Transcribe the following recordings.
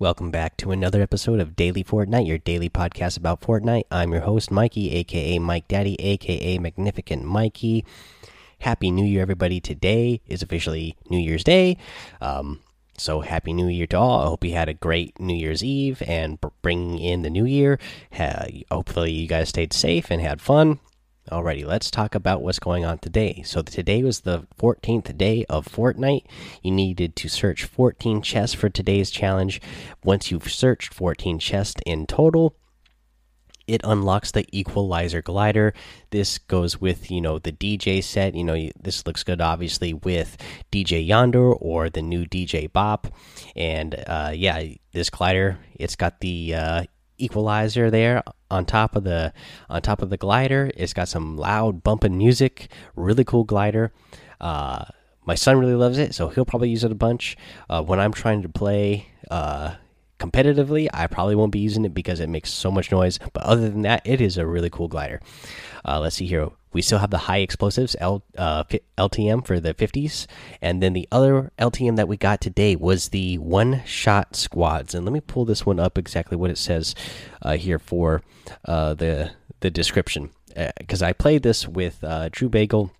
Welcome back to another episode of Daily Fortnite, your daily podcast about Fortnite. I'm your host, Mikey, aka Mike Daddy, aka Magnificent Mikey. Happy New Year, everybody. Today is officially New Year's Day. Um, so, Happy New Year to all. I hope you had a great New Year's Eve and bringing in the new year. hopefully, you guys stayed safe and had fun. Alrighty, let's talk about what's going on today. So today was the 14th day of Fortnite. You needed to search 14 chests for today's challenge. Once you've searched 14 chests in total, it unlocks the equalizer glider this goes with you know the dj set you know this looks good obviously with dj yonder or the new dj bop and uh, yeah this glider it's got the uh, equalizer there on top of the on top of the glider. It's got some loud bumping music. Really cool glider. Uh, my son really loves it, so he'll probably use it a bunch. Uh, when I'm trying to play uh, competitively, I probably won't be using it because it makes so much noise. But other than that, it is a really cool glider. Uh, let's see here. We still have the high explosives L, uh, LTM for the 50s, and then the other LTM that we got today was the one shot squads. And let me pull this one up exactly what it says uh, here for uh, the the description because uh, I played this with uh, Drew Bagel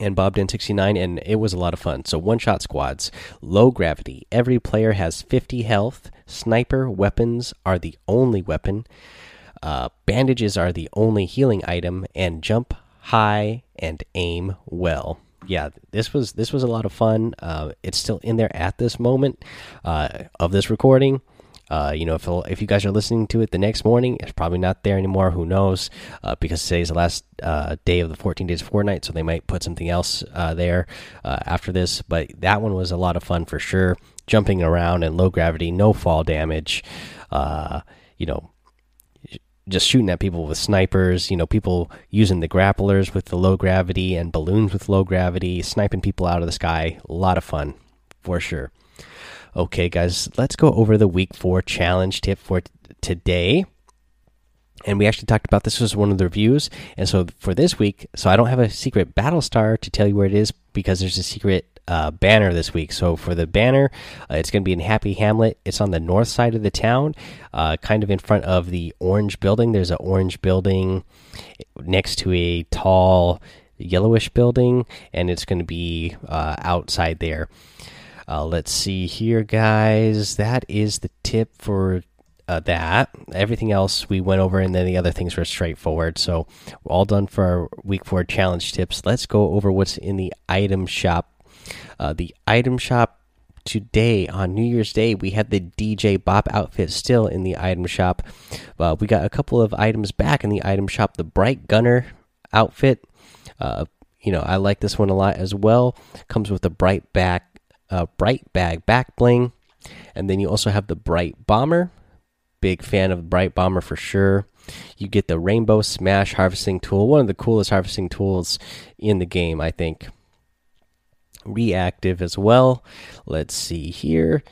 and Bob 69 and it was a lot of fun. So one shot squads, low gravity. Every player has 50 health. Sniper weapons are the only weapon. Uh, bandages are the only healing item, and jump high and aim well. Yeah, this was this was a lot of fun. Uh, it's still in there at this moment uh, of this recording. Uh, you know, if if you guys are listening to it the next morning, it's probably not there anymore. Who knows? Uh, because today's the last uh, day of the 14 days of Fortnite, so they might put something else uh, there uh, after this. But that one was a lot of fun for sure. Jumping around and low gravity, no fall damage. Uh, you know, just shooting at people with snipers, you know, people using the grapplers with the low gravity and balloons with low gravity, sniping people out of the sky. A lot of fun for sure. Okay, guys, let's go over the week four challenge tip for today. And we actually talked about this was one of the reviews. And so for this week, so I don't have a secret battle star to tell you where it is because there's a secret uh, banner this week. So for the banner, uh, it's going to be in Happy Hamlet. It's on the north side of the town, uh, kind of in front of the orange building. There's an orange building next to a tall yellowish building, and it's going to be uh, outside there. Uh, let's see here, guys. That is the tip for uh, that. Everything else we went over, and then the other things were straightforward. So we're all done for our week four challenge tips. Let's go over what's in the item shop uh, the item shop today on New Year's Day, we had the DJ Bop outfit still in the item shop. Uh, we got a couple of items back in the item shop. The Bright Gunner outfit, uh, you know, I like this one a lot as well. Comes with a bright back, uh, bright bag back bling, and then you also have the Bright Bomber. Big fan of Bright Bomber for sure. You get the Rainbow Smash harvesting tool, one of the coolest harvesting tools in the game, I think reactive as well. Let's see here.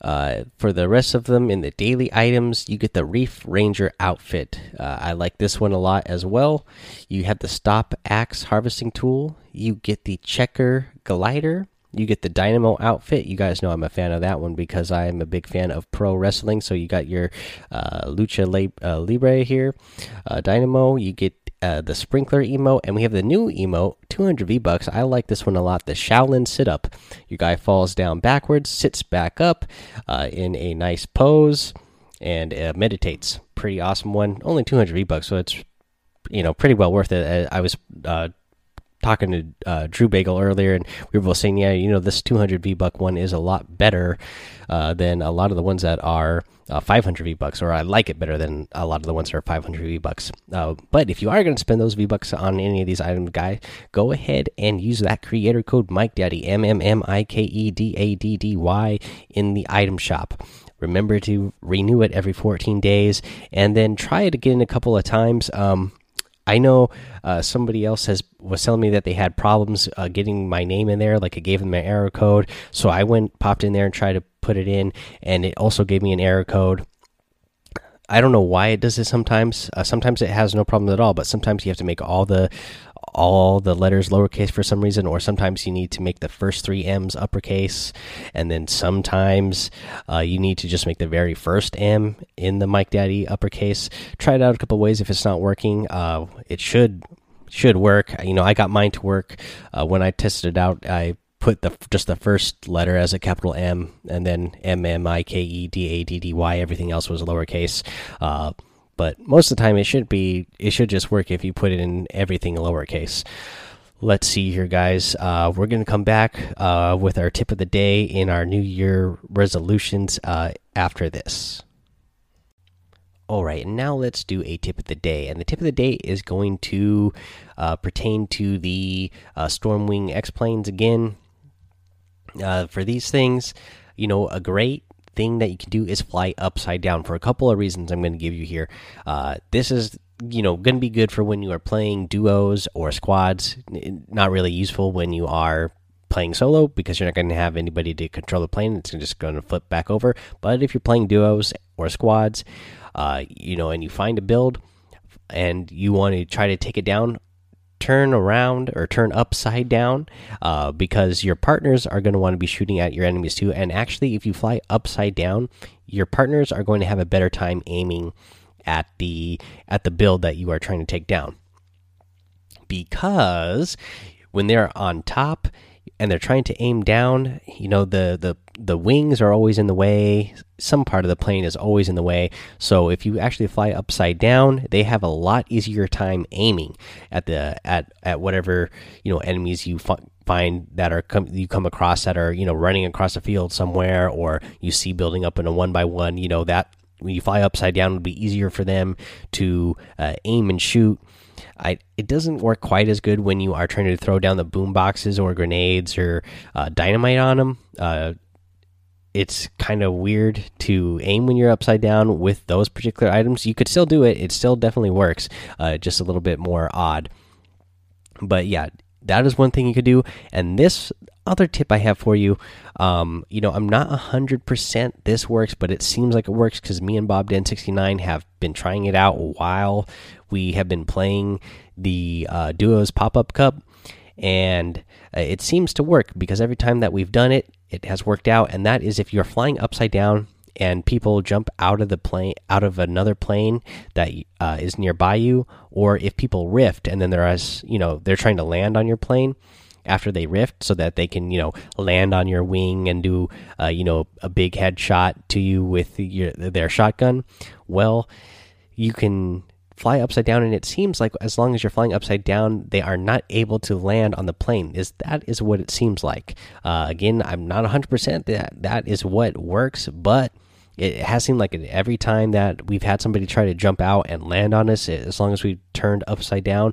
Uh, for the rest of them in the daily items, you get the Reef Ranger outfit. Uh, I like this one a lot as well. You have the Stop Axe harvesting tool. You get the Checker glider. You get the Dynamo outfit. You guys know I'm a fan of that one because I am a big fan of pro wrestling. So you got your uh, Lucha uh, Libre here, uh, Dynamo. You get uh, the sprinkler emote, and we have the new emote, 200 V bucks. I like this one a lot. The Shaolin sit up. Your guy falls down backwards, sits back up uh, in a nice pose, and uh, meditates. Pretty awesome one. Only 200 V bucks, so it's you know pretty well worth it. I was uh, talking to uh, Drew Bagel earlier, and we were both saying, yeah, you know, this 200 V buck one is a lot better uh, than a lot of the ones that are uh, 500 V bucks, or I like it better than a lot of the ones that are 500 V bucks. Uh, but if you are going to spend those V bucks on any of these items, guy, go ahead and use that creator code Mike Daddy M M M I K E D A D D Y in the item shop. Remember to renew it every 14 days, and then try it again a couple of times. Um, I know uh, somebody else has was telling me that they had problems uh, getting my name in there. Like it gave them an error code, so I went popped in there and tried to put it in, and it also gave me an error code. I don't know why it does this sometimes. Uh, sometimes it has no problem at all, but sometimes you have to make all the all the letters lowercase for some reason, or sometimes you need to make the first three M's uppercase, and then sometimes uh, you need to just make the very first M in the Mike Daddy uppercase. Try it out a couple ways. If it's not working, uh, it should should work. You know, I got mine to work uh, when I tested it out. I put the just the first letter as a capital M, and then M M I K E D A D D Y. Everything else was lowercase. But most of the time, it should be it should just work if you put it in everything lowercase. Let's see here, guys. Uh, we're going to come back uh, with our tip of the day in our New Year resolutions uh, after this. All right, and now let's do a tip of the day. And the tip of the day is going to uh, pertain to the uh, Stormwing X Planes again. Uh, for these things, you know, a great thing that you can do is fly upside down. For a couple of reasons I'm going to give you here. Uh, this is you know going to be good for when you are playing duos or squads. Not really useful when you are playing solo because you're not going to have anybody to control the plane. It's just going to flip back over. But if you're playing duos or squads uh, you know, and you find a build and you want to try to take it down, turn around or turn upside down uh, because your partners are going to want to be shooting at your enemies too. And actually, if you fly upside down, your partners are going to have a better time aiming at the at the build that you are trying to take down because when they're on top and they're trying to aim down. You know the the the wings are always in the way. Some part of the plane is always in the way. So if you actually fly upside down they have a lot easier time aiming at the at at whatever you know enemies you find that are come you come across that are you know running across a field somewhere or you see building up in a one by one you know that when you fly upside down it would be easier for them to uh, aim and shoot I it doesn't work quite as good when you are trying to throw down the boom boxes or grenades or uh, dynamite on them. Uh, it's kind of weird to aim when you're upside down with those particular items. You could still do it; it still definitely works. Uh, just a little bit more odd. But yeah, that is one thing you could do. And this other tip I have for you, um, you know, I'm not hundred percent this works, but it seems like it works because me and Bob Den 69 have been trying it out while we have been playing the uh, duos pop up cup, and uh, it seems to work because every time that we've done it, it has worked out. And that is if you're flying upside down and people jump out of the plane out of another plane that uh, is nearby you or if people rift and then they're as you know they're trying to land on your plane after they rift so that they can you know land on your wing and do uh, you know a big headshot to you with your, their shotgun. Well you can fly upside down and it seems like as long as you're flying upside down they are not able to land on the plane. Is that is what it seems like. Uh, again i'm not 100% that that is what works but it has seemed like every time that we've had somebody try to jump out and land on us as long as we turned upside down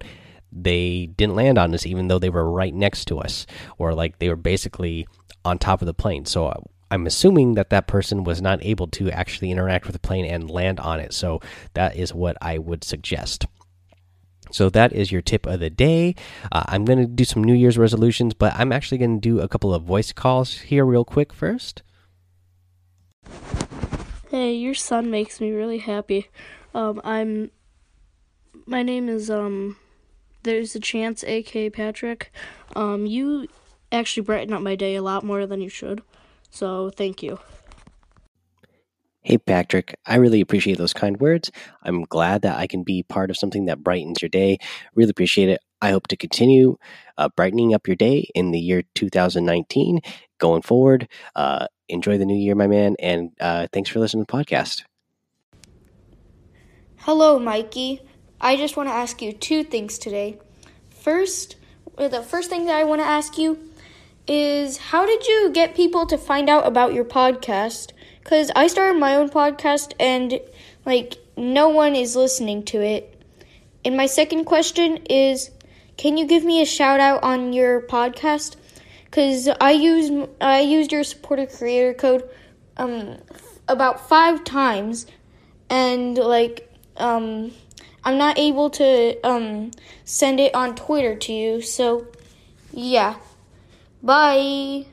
they didn't land on us even though they were right next to us or like they were basically on top of the plane so uh, I'm assuming that that person was not able to actually interact with the plane and land on it. So that is what I would suggest. So that is your tip of the day. Uh, I'm going to do some New Year's resolutions, but I'm actually going to do a couple of voice calls here real quick first. Hey, your son makes me really happy. Um, I'm. My name is um. There's a chance, A.K. Patrick. Um, you actually brighten up my day a lot more than you should. So thank you. Hey, Patrick, I really appreciate those kind words. I'm glad that I can be part of something that brightens your day. Really appreciate it. I hope to continue uh, brightening up your day in the year 2019 going forward. Uh, enjoy the new year, my man, and uh, thanks for listening to the podcast. Hello, Mikey. I just want to ask you two things today. First, the first thing that I want to ask you is how did you get people to find out about your podcast? Because I started my own podcast and, like, no one is listening to it. And my second question is can you give me a shout out on your podcast? Because I used, I used your supporter creator code um, about five times and, like, um, I'm not able to um, send it on Twitter to you. So, yeah. Bye.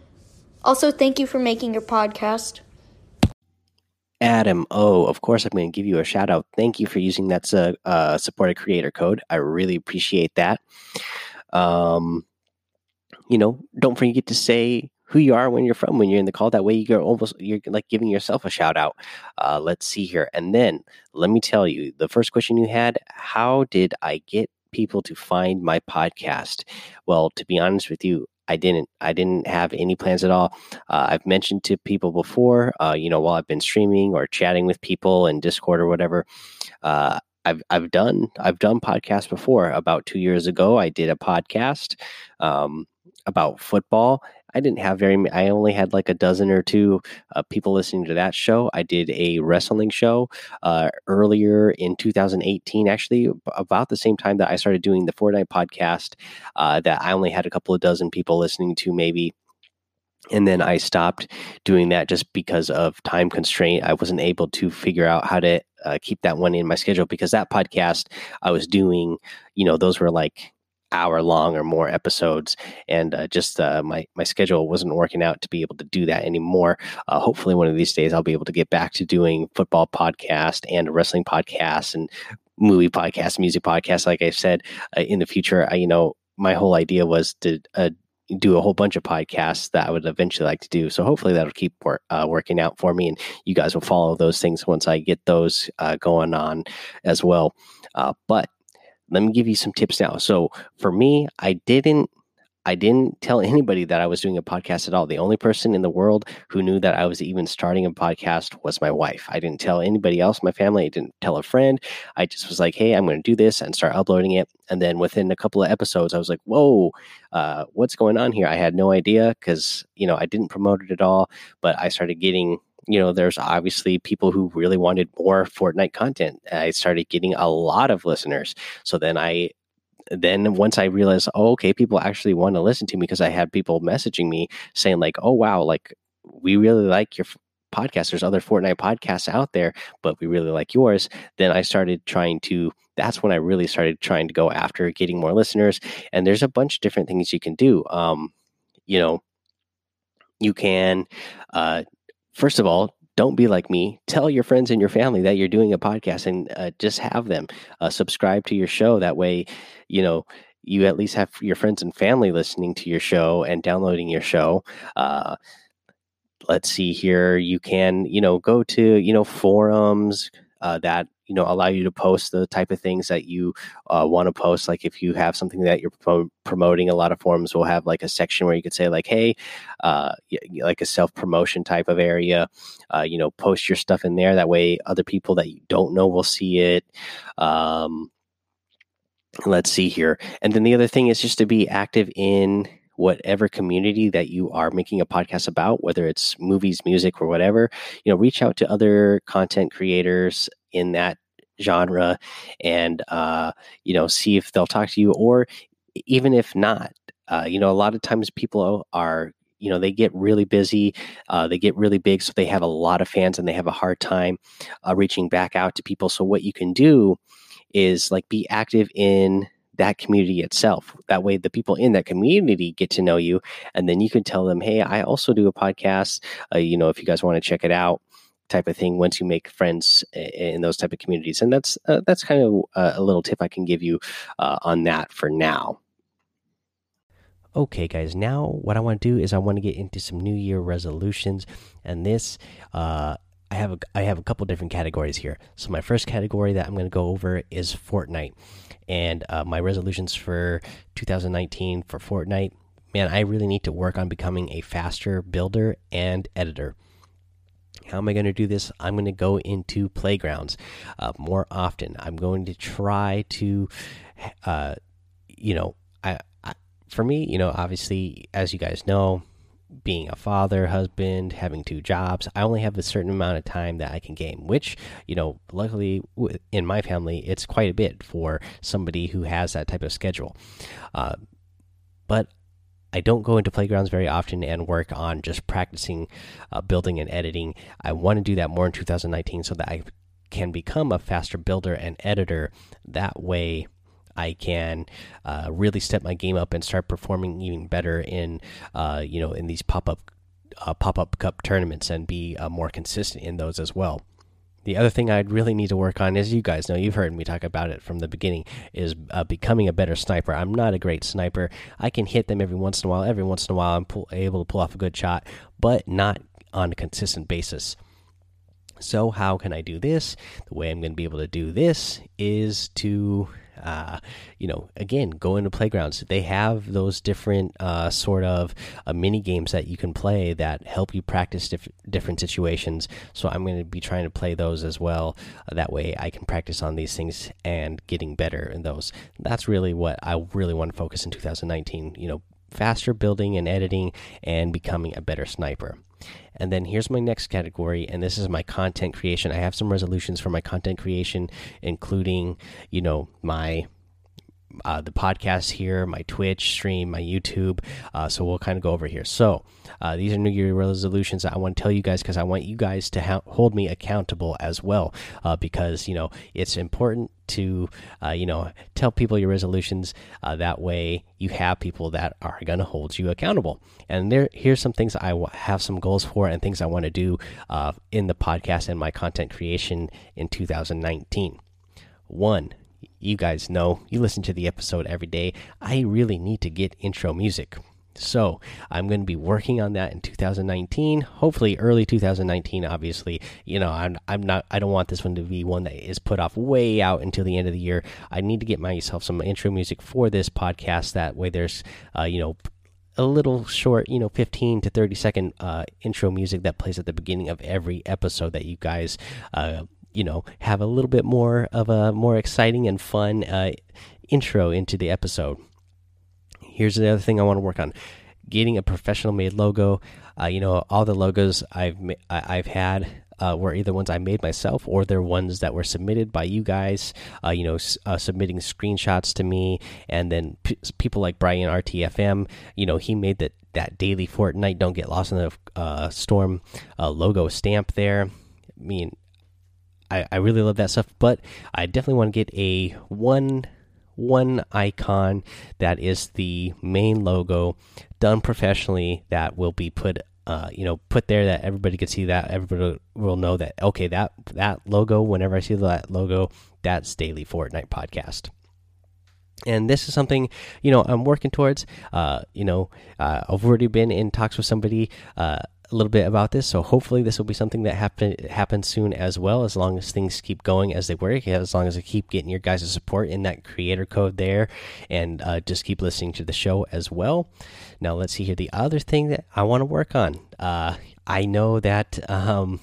Also, thank you for making your podcast. Adam Oh, of course, I'm going to give you a shout out. Thank you for using that uh, uh, supported creator code. I really appreciate that. Um, you know, don't forget to say who you are when you're from when you're in the call. That way, you're almost you're like giving yourself a shout out. Uh, let's see here, and then let me tell you the first question you had: How did I get people to find my podcast? Well, to be honest with you, I didn't. I didn't have any plans at all. Uh, I've mentioned to people before, uh, you know, while I've been streaming or chatting with people in Discord or whatever. Uh, I've I've done I've done podcasts before. About two years ago, I did a podcast um, about football. I didn't have very. I only had like a dozen or two uh, people listening to that show. I did a wrestling show uh, earlier in 2018, actually about the same time that I started doing the Fortnite podcast. Uh, that I only had a couple of dozen people listening to, maybe and then I stopped doing that just because of time constraint. I wasn't able to figure out how to uh, keep that one in my schedule because that podcast I was doing, you know, those were like hour long or more episodes, and uh, just uh, my my schedule wasn't working out to be able to do that anymore. Uh, hopefully, one of these days I'll be able to get back to doing football podcast and wrestling podcast and movie podcast, music podcast. Like I said, uh, in the future, I, you know, my whole idea was to uh, do a whole bunch of podcasts that I would eventually like to do. So hopefully that'll keep work, uh, working out for me, and you guys will follow those things once I get those going on as well. But let me give you some tips now. So for me, I didn't I didn't tell anybody that I was doing a podcast at all. The only person in the world who knew that I was even starting a podcast was my wife. I didn't tell anybody else, my family. I didn't tell a friend. I just was like, hey, I'm going to do this and start uploading it. And then within a couple of episodes, I was like, whoa, uh, what's going on here? I had no idea because, you know, I didn't promote it at all, but I started getting you know, there's obviously people who really wanted more Fortnite content. I started getting a lot of listeners. So then I then once I realized, oh, okay, people actually want to listen to me because I had people messaging me saying like, oh wow, like we really like your podcast. There's other Fortnite podcasts out there, but we really like yours. Then I started trying to. That's when I really started trying to go after getting more listeners. And there's a bunch of different things you can do. Um, you know, you can, uh, first of all, don't be like me. Tell your friends and your family that you're doing a podcast and uh, just have them uh, subscribe to your show. That way, you know, you at least have your friends and family listening to your show and downloading your show. Uh, let's see here. You can, you know, go to, you know, forums uh, that you know allow you to post the type of things that you uh, want to post like if you have something that you're pro- promoting a lot of forums will have like a section where you could say like hey uh, like a self promotion type of area uh, you know post your stuff in there that way other people that you don't know will see it. Um, let's see here. And then the other thing is just to be active in whatever community that you are making a podcast about whether it's movies music or whatever you know reach out to other content creators in that genre and uh, you know see if they'll talk to you or even if not uh, you know a lot of times people are you know they get really busy uh, they get really big so they have a lot of fans and they have a hard time uh, reaching back out to people. So what you can do is like be active in that community itself. That way the people in that community get to know you and then you can tell them hey i also do a podcast uh, you know if you guys want to check it out type of thing once you make friends in those type of communities and that's uh, that's kind of a, a, little tip i can give you uh, on that for now okay guys now what i want to do is i want to get into some new year resolutions and this uh, I have a, I have a couple different categories here. So my first category that I'm going to go over is Fortnite, and uh, my resolutions for 2019 for Fortnite. Man, I really need to work on becoming a faster builder and editor. How am I going to do this? I'm going to go into playgrounds uh, more often. I'm going to try to, uh, you know, I, I, for me, you know, obviously, as you guys know, being a father, husband, having two jobs, I only have a certain amount of time that I can game, which, you know, luckily in my family, it's quite a bit for somebody who has that type of schedule. Uh, but I don't go into playgrounds very often and work on just practicing uh, building and editing. I want to do that more in 2019 so that I can become a faster builder and editor. That way, I can uh, really step my game up and start performing even better in, uh, you know, in these pop up uh, pop up cup tournaments and be uh, more consistent in those as well. The other thing I'd really need to work on, as you guys know, you've heard me talk about it from the beginning, is uh, becoming a better sniper. I'm not a great sniper. I can hit them every once in a while. Every once in a while, I'm pull, able to pull off a good shot, but not on a consistent basis. So, how can I do this? The way I'm going to be able to do this is to uh, you know, again, go into playgrounds. They have those different uh, sort of uh, mini games that you can play that help you practice diff different situations. So I'm going to be trying to play those as well. Uh, that way, I can practice on these things and getting better in those. That's really what I really want to focus in 2019. You know, faster building and editing and becoming a better sniper. And then here's my next category, and this is my content creation. I have some resolutions for my content creation, including, you know, my uh, the podcast here, my Twitch stream, my YouTube. Uh, so we'll kind of go over here. So uh, these are New Year resolutions that I want to tell you guys because I want you guys to hold me accountable as well. Uh, because you know it's important to uh, you know tell people your resolutions. Uh, that way you have people that are going to hold you accountable. And there, here's some things I have some goals for and things I want to do in the podcast and my content creation in 2019. One you guys know, you listen to the episode every day. I really need to get intro music. So I'm going to be working on that in 2019, hopefully early 2019. Obviously, you know I'm I'm not I don't want this one to be one that is put off way out until the end of the year. I need to get myself some intro music for this podcast. That way, there's uh, you know a little short, you know, 15 to 30 second uh, intro music that plays at the beginning of every episode that you guys uh, you know have a little bit more of a more exciting and fun uh, intro into the episode. Here's the other thing I want to work on: getting a professional made logo. Uh, you know, all the logos I've I've had uh, were either ones I made myself or they're ones that were submitted by you guys. Uh, you know, uh, submitting screenshots to me, and then people like Brian RTFM. You know, he made that that daily Fortnite don't get lost in the uh, storm logo stamp there. I mean, I, I really love that stuff, but I definitely want to get a one one icon that is the main logo done professionally that will be put uh, you know put there that everybody can see that everybody will know that okay that that logo whenever i see that logo that's daily fortnite podcast. And this is something you know i'm working towards uh, you know uh, i've already been in talks with somebody uh, a little bit about this. So hopefully this will be something that happen happens soon as well. As long as things keep going as they were, as long as I keep getting your guys' support in that creator code there, and uh, just keep listening to the show as well. Now let's see here. The other thing that I want to work on. Uh, I know that. Um,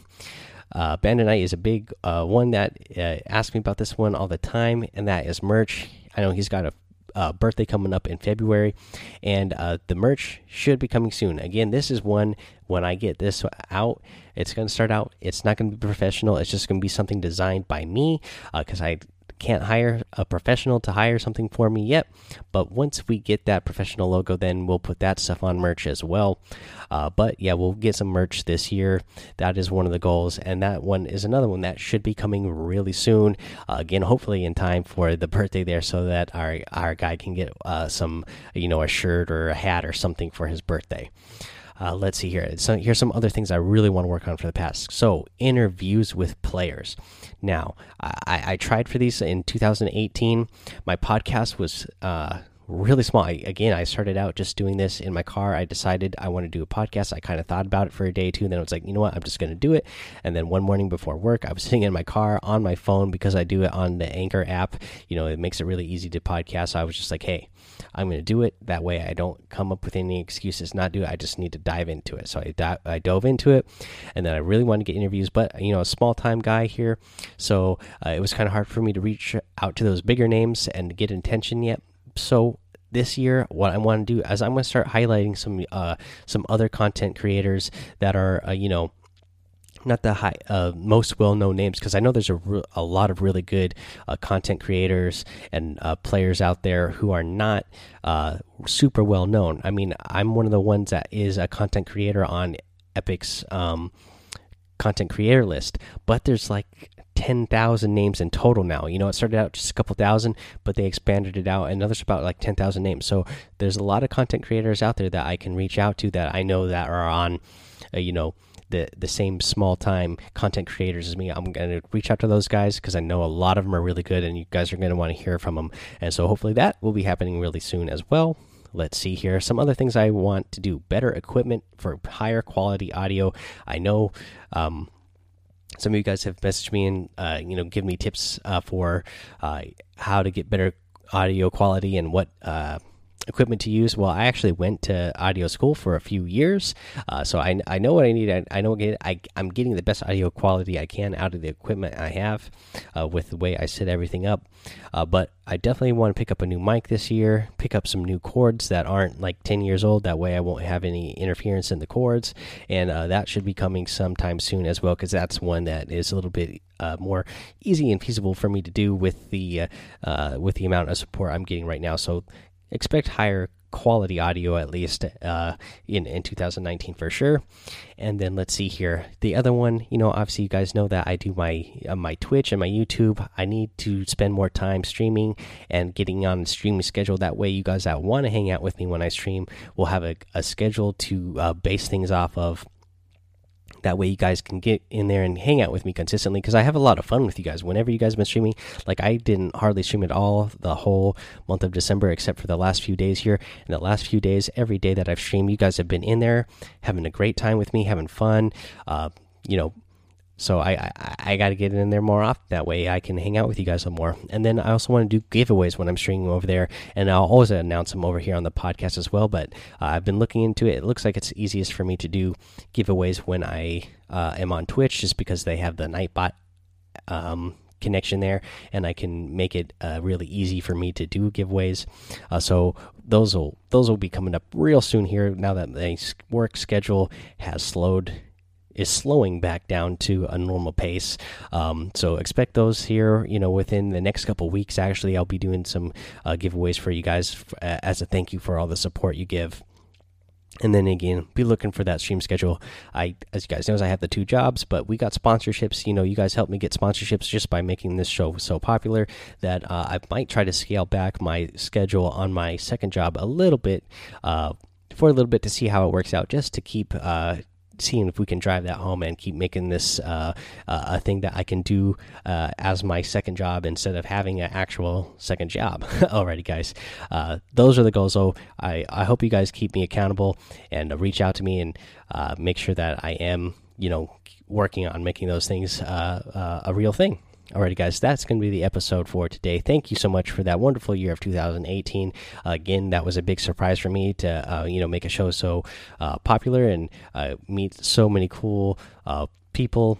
uh, Bandit is a big uh, one that uh, asks me about this one all the time, and that is merch. I know he's got a uh, birthday coming up in February, and uh, the merch should be coming soon. Again, this is one when I get this out, it's going to start out. It's not going to be professional. It's just going to be something designed by me because uh, I can't hire a professional to hire something for me yet. But once we get that professional logo, then we'll put that stuff on merch as well. Uh, but yeah, we'll get some merch this year. That is one of the goals, and that one is another one that should be coming really soon. Uh, again, hopefully in time for the birthday there, so that our our guy can get uh, some, you know, a shirt or a hat or something for his birthday. Uh, let's see here. So here's some other things I really want to work on for the past. So interviews with players. Now, I, I tried for these in 2018. My podcast was uh, really small. I, again, I started out just doing this in my car. I decided I want to do a podcast. I kind of thought about it for a day or two, and then I was like, you know what, I'm just going to do it. And then one morning before work, I was sitting in my car on my phone because I do it on the Anchor app. You know, it makes it really easy to podcast. So I was just like, hey, I'm going to do it. That way, I don't come up with any excuses not do it. I just need to dive into it. So I, I dove into it, and then I really wanted to get interviews, but you know, a small time guy here, so uh, it was kind of hard for me to reach out to those bigger names and get attention yet so this year what i want to do is i'm going to start highlighting some uh some other content creators that are uh, you know not the high uh, most well-known names because I know there's a, a lot of really good uh, content creators and uh, players out there who are not uh, super well known. I mean, I'm one of the ones that is a content creator on Epic's um, content creator list, but there's like 10,000 names in total now. You know, it started out just a couple thousand, but they expanded it out, and there's about like 10,000 names. So there's a lot of content creators out there that I can reach out to that I know that are on, uh, you know, the the same small time content creators as me, I'm going to reach out to those guys because I know a lot of them are really good, and you guys are going to want to hear from them. And so hopefully that will be happening really soon as well. Let's see here. Some other things I want to do: better equipment for higher quality audio. I know. Um, some of you guys have messaged me and uh, you know give me tips uh, for uh, how to get better audio quality and what uh, equipment to use. Well, I actually went to audio school for a few years, uh, so I, I know what I need. I, I know I, I'm getting the best audio quality I can out of the equipment I have uh, with the way I set everything up. Uh, but I definitely want to pick up a new mic this year, pick up some new cords that aren't like 10 years old. That way I won't have any interference in the cords. And uh, that should be coming sometime soon as well, because that's one that is a little bit uh, more easy and feasible for me to do with the uh, uh, with the amount of support I'm getting right now. So expect higher quality audio at least uh, in in 2019 for sure. And then let's see here. The other one, you know, obviously you guys know that I do my uh, my Twitch and my YouTube. I need to spend more time streaming and getting on streaming schedule. That way, you guys that want to hang out with me when I stream will have a, a schedule to uh, base things off of that way, you guys can get in there and hang out with me consistently because I have a lot of fun with you guys. Whenever you guys been streaming, like I didn't hardly stream at all the whole month of December except for the last few days here. And the last few days, every day that I've streamed, you guys have been in there having a great time with me, having fun. Uh, you know, so I I, I got to get in there more often. That way I can hang out with you guys a more. And then I also want to do giveaways when I'm streaming over there, and I'll always announce them over here on the podcast as well. But uh, I've been looking into it. It looks like it's easiest for me to do giveaways when I uh, am on Twitch, just because they have the Nightbot um, connection there, and I can make it uh, really easy for me to do giveaways. Uh, so those will those will be coming up real soon here. Now that the work schedule has slowed is slowing back down to a normal pace. Um, so expect those here. You know, within the next couple weeks. Actually, I'll be doing some uh, giveaways for you guys as a thank you for all the support you give. And then again, be looking for that stream schedule. I, as you guys know, I have the two jobs, but we got sponsorships. You know, you guys helped me get sponsorships just by making this show so popular that uh, I might try to scale back my schedule on my second job a little bit, uh, for a little bit to see how it works out, just to keep uh, seeing if we can drive that home and keep making this uh, uh, a thing that I can do uh, as my second job instead of having an actual second job. Alrighty, guys, uh, those are the goals. So I I hope you guys keep me accountable and reach out to me and uh, make sure that I am you know working on making those things uh, a real thing. Alrighty, guys, that's going to be the episode for today. Thank you so much for that wonderful year of 2018. Uh, again, that was a big surprise for me to uh, you know make a show so uh, popular and uh, meet so many cool uh, people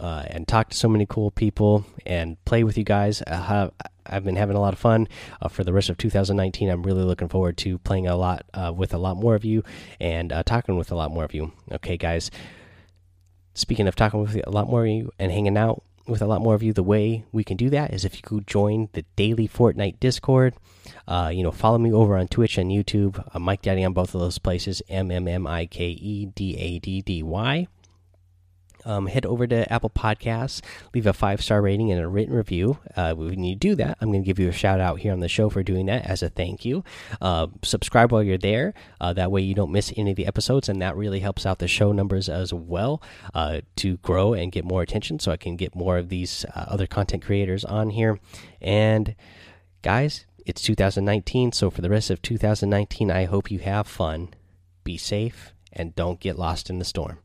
uh, and talk to so many cool people and play with you guys. I've been having a lot of fun for the rest of 2019. I'm really looking forward to playing a lot with a lot more of you and talking with a lot more of you. Okay, guys. Speaking of talking with a lot more of you and hanging out, with a lot more of you, the way we can do that is if you could join the daily Fortnite Discord. Uh, you know, follow me over on Twitch and YouTube. Uh, Mike Daddy on both of those places. M M M I K E D A D D Y um, head over to Apple Podcasts, leave a five star rating and a written review. Uh, when you do that, I'm going to give you a shout out here on the show for doing that as a thank you. Uh, subscribe while you're there. Uh, that way you don't miss any of the episodes, and that really helps out the show numbers as well uh, to grow and get more attention so I can get more of these uh, other content creators on here. And guys, it's 2019, so for the rest of 2019, I hope you have fun, be safe, and don't get lost in the storm.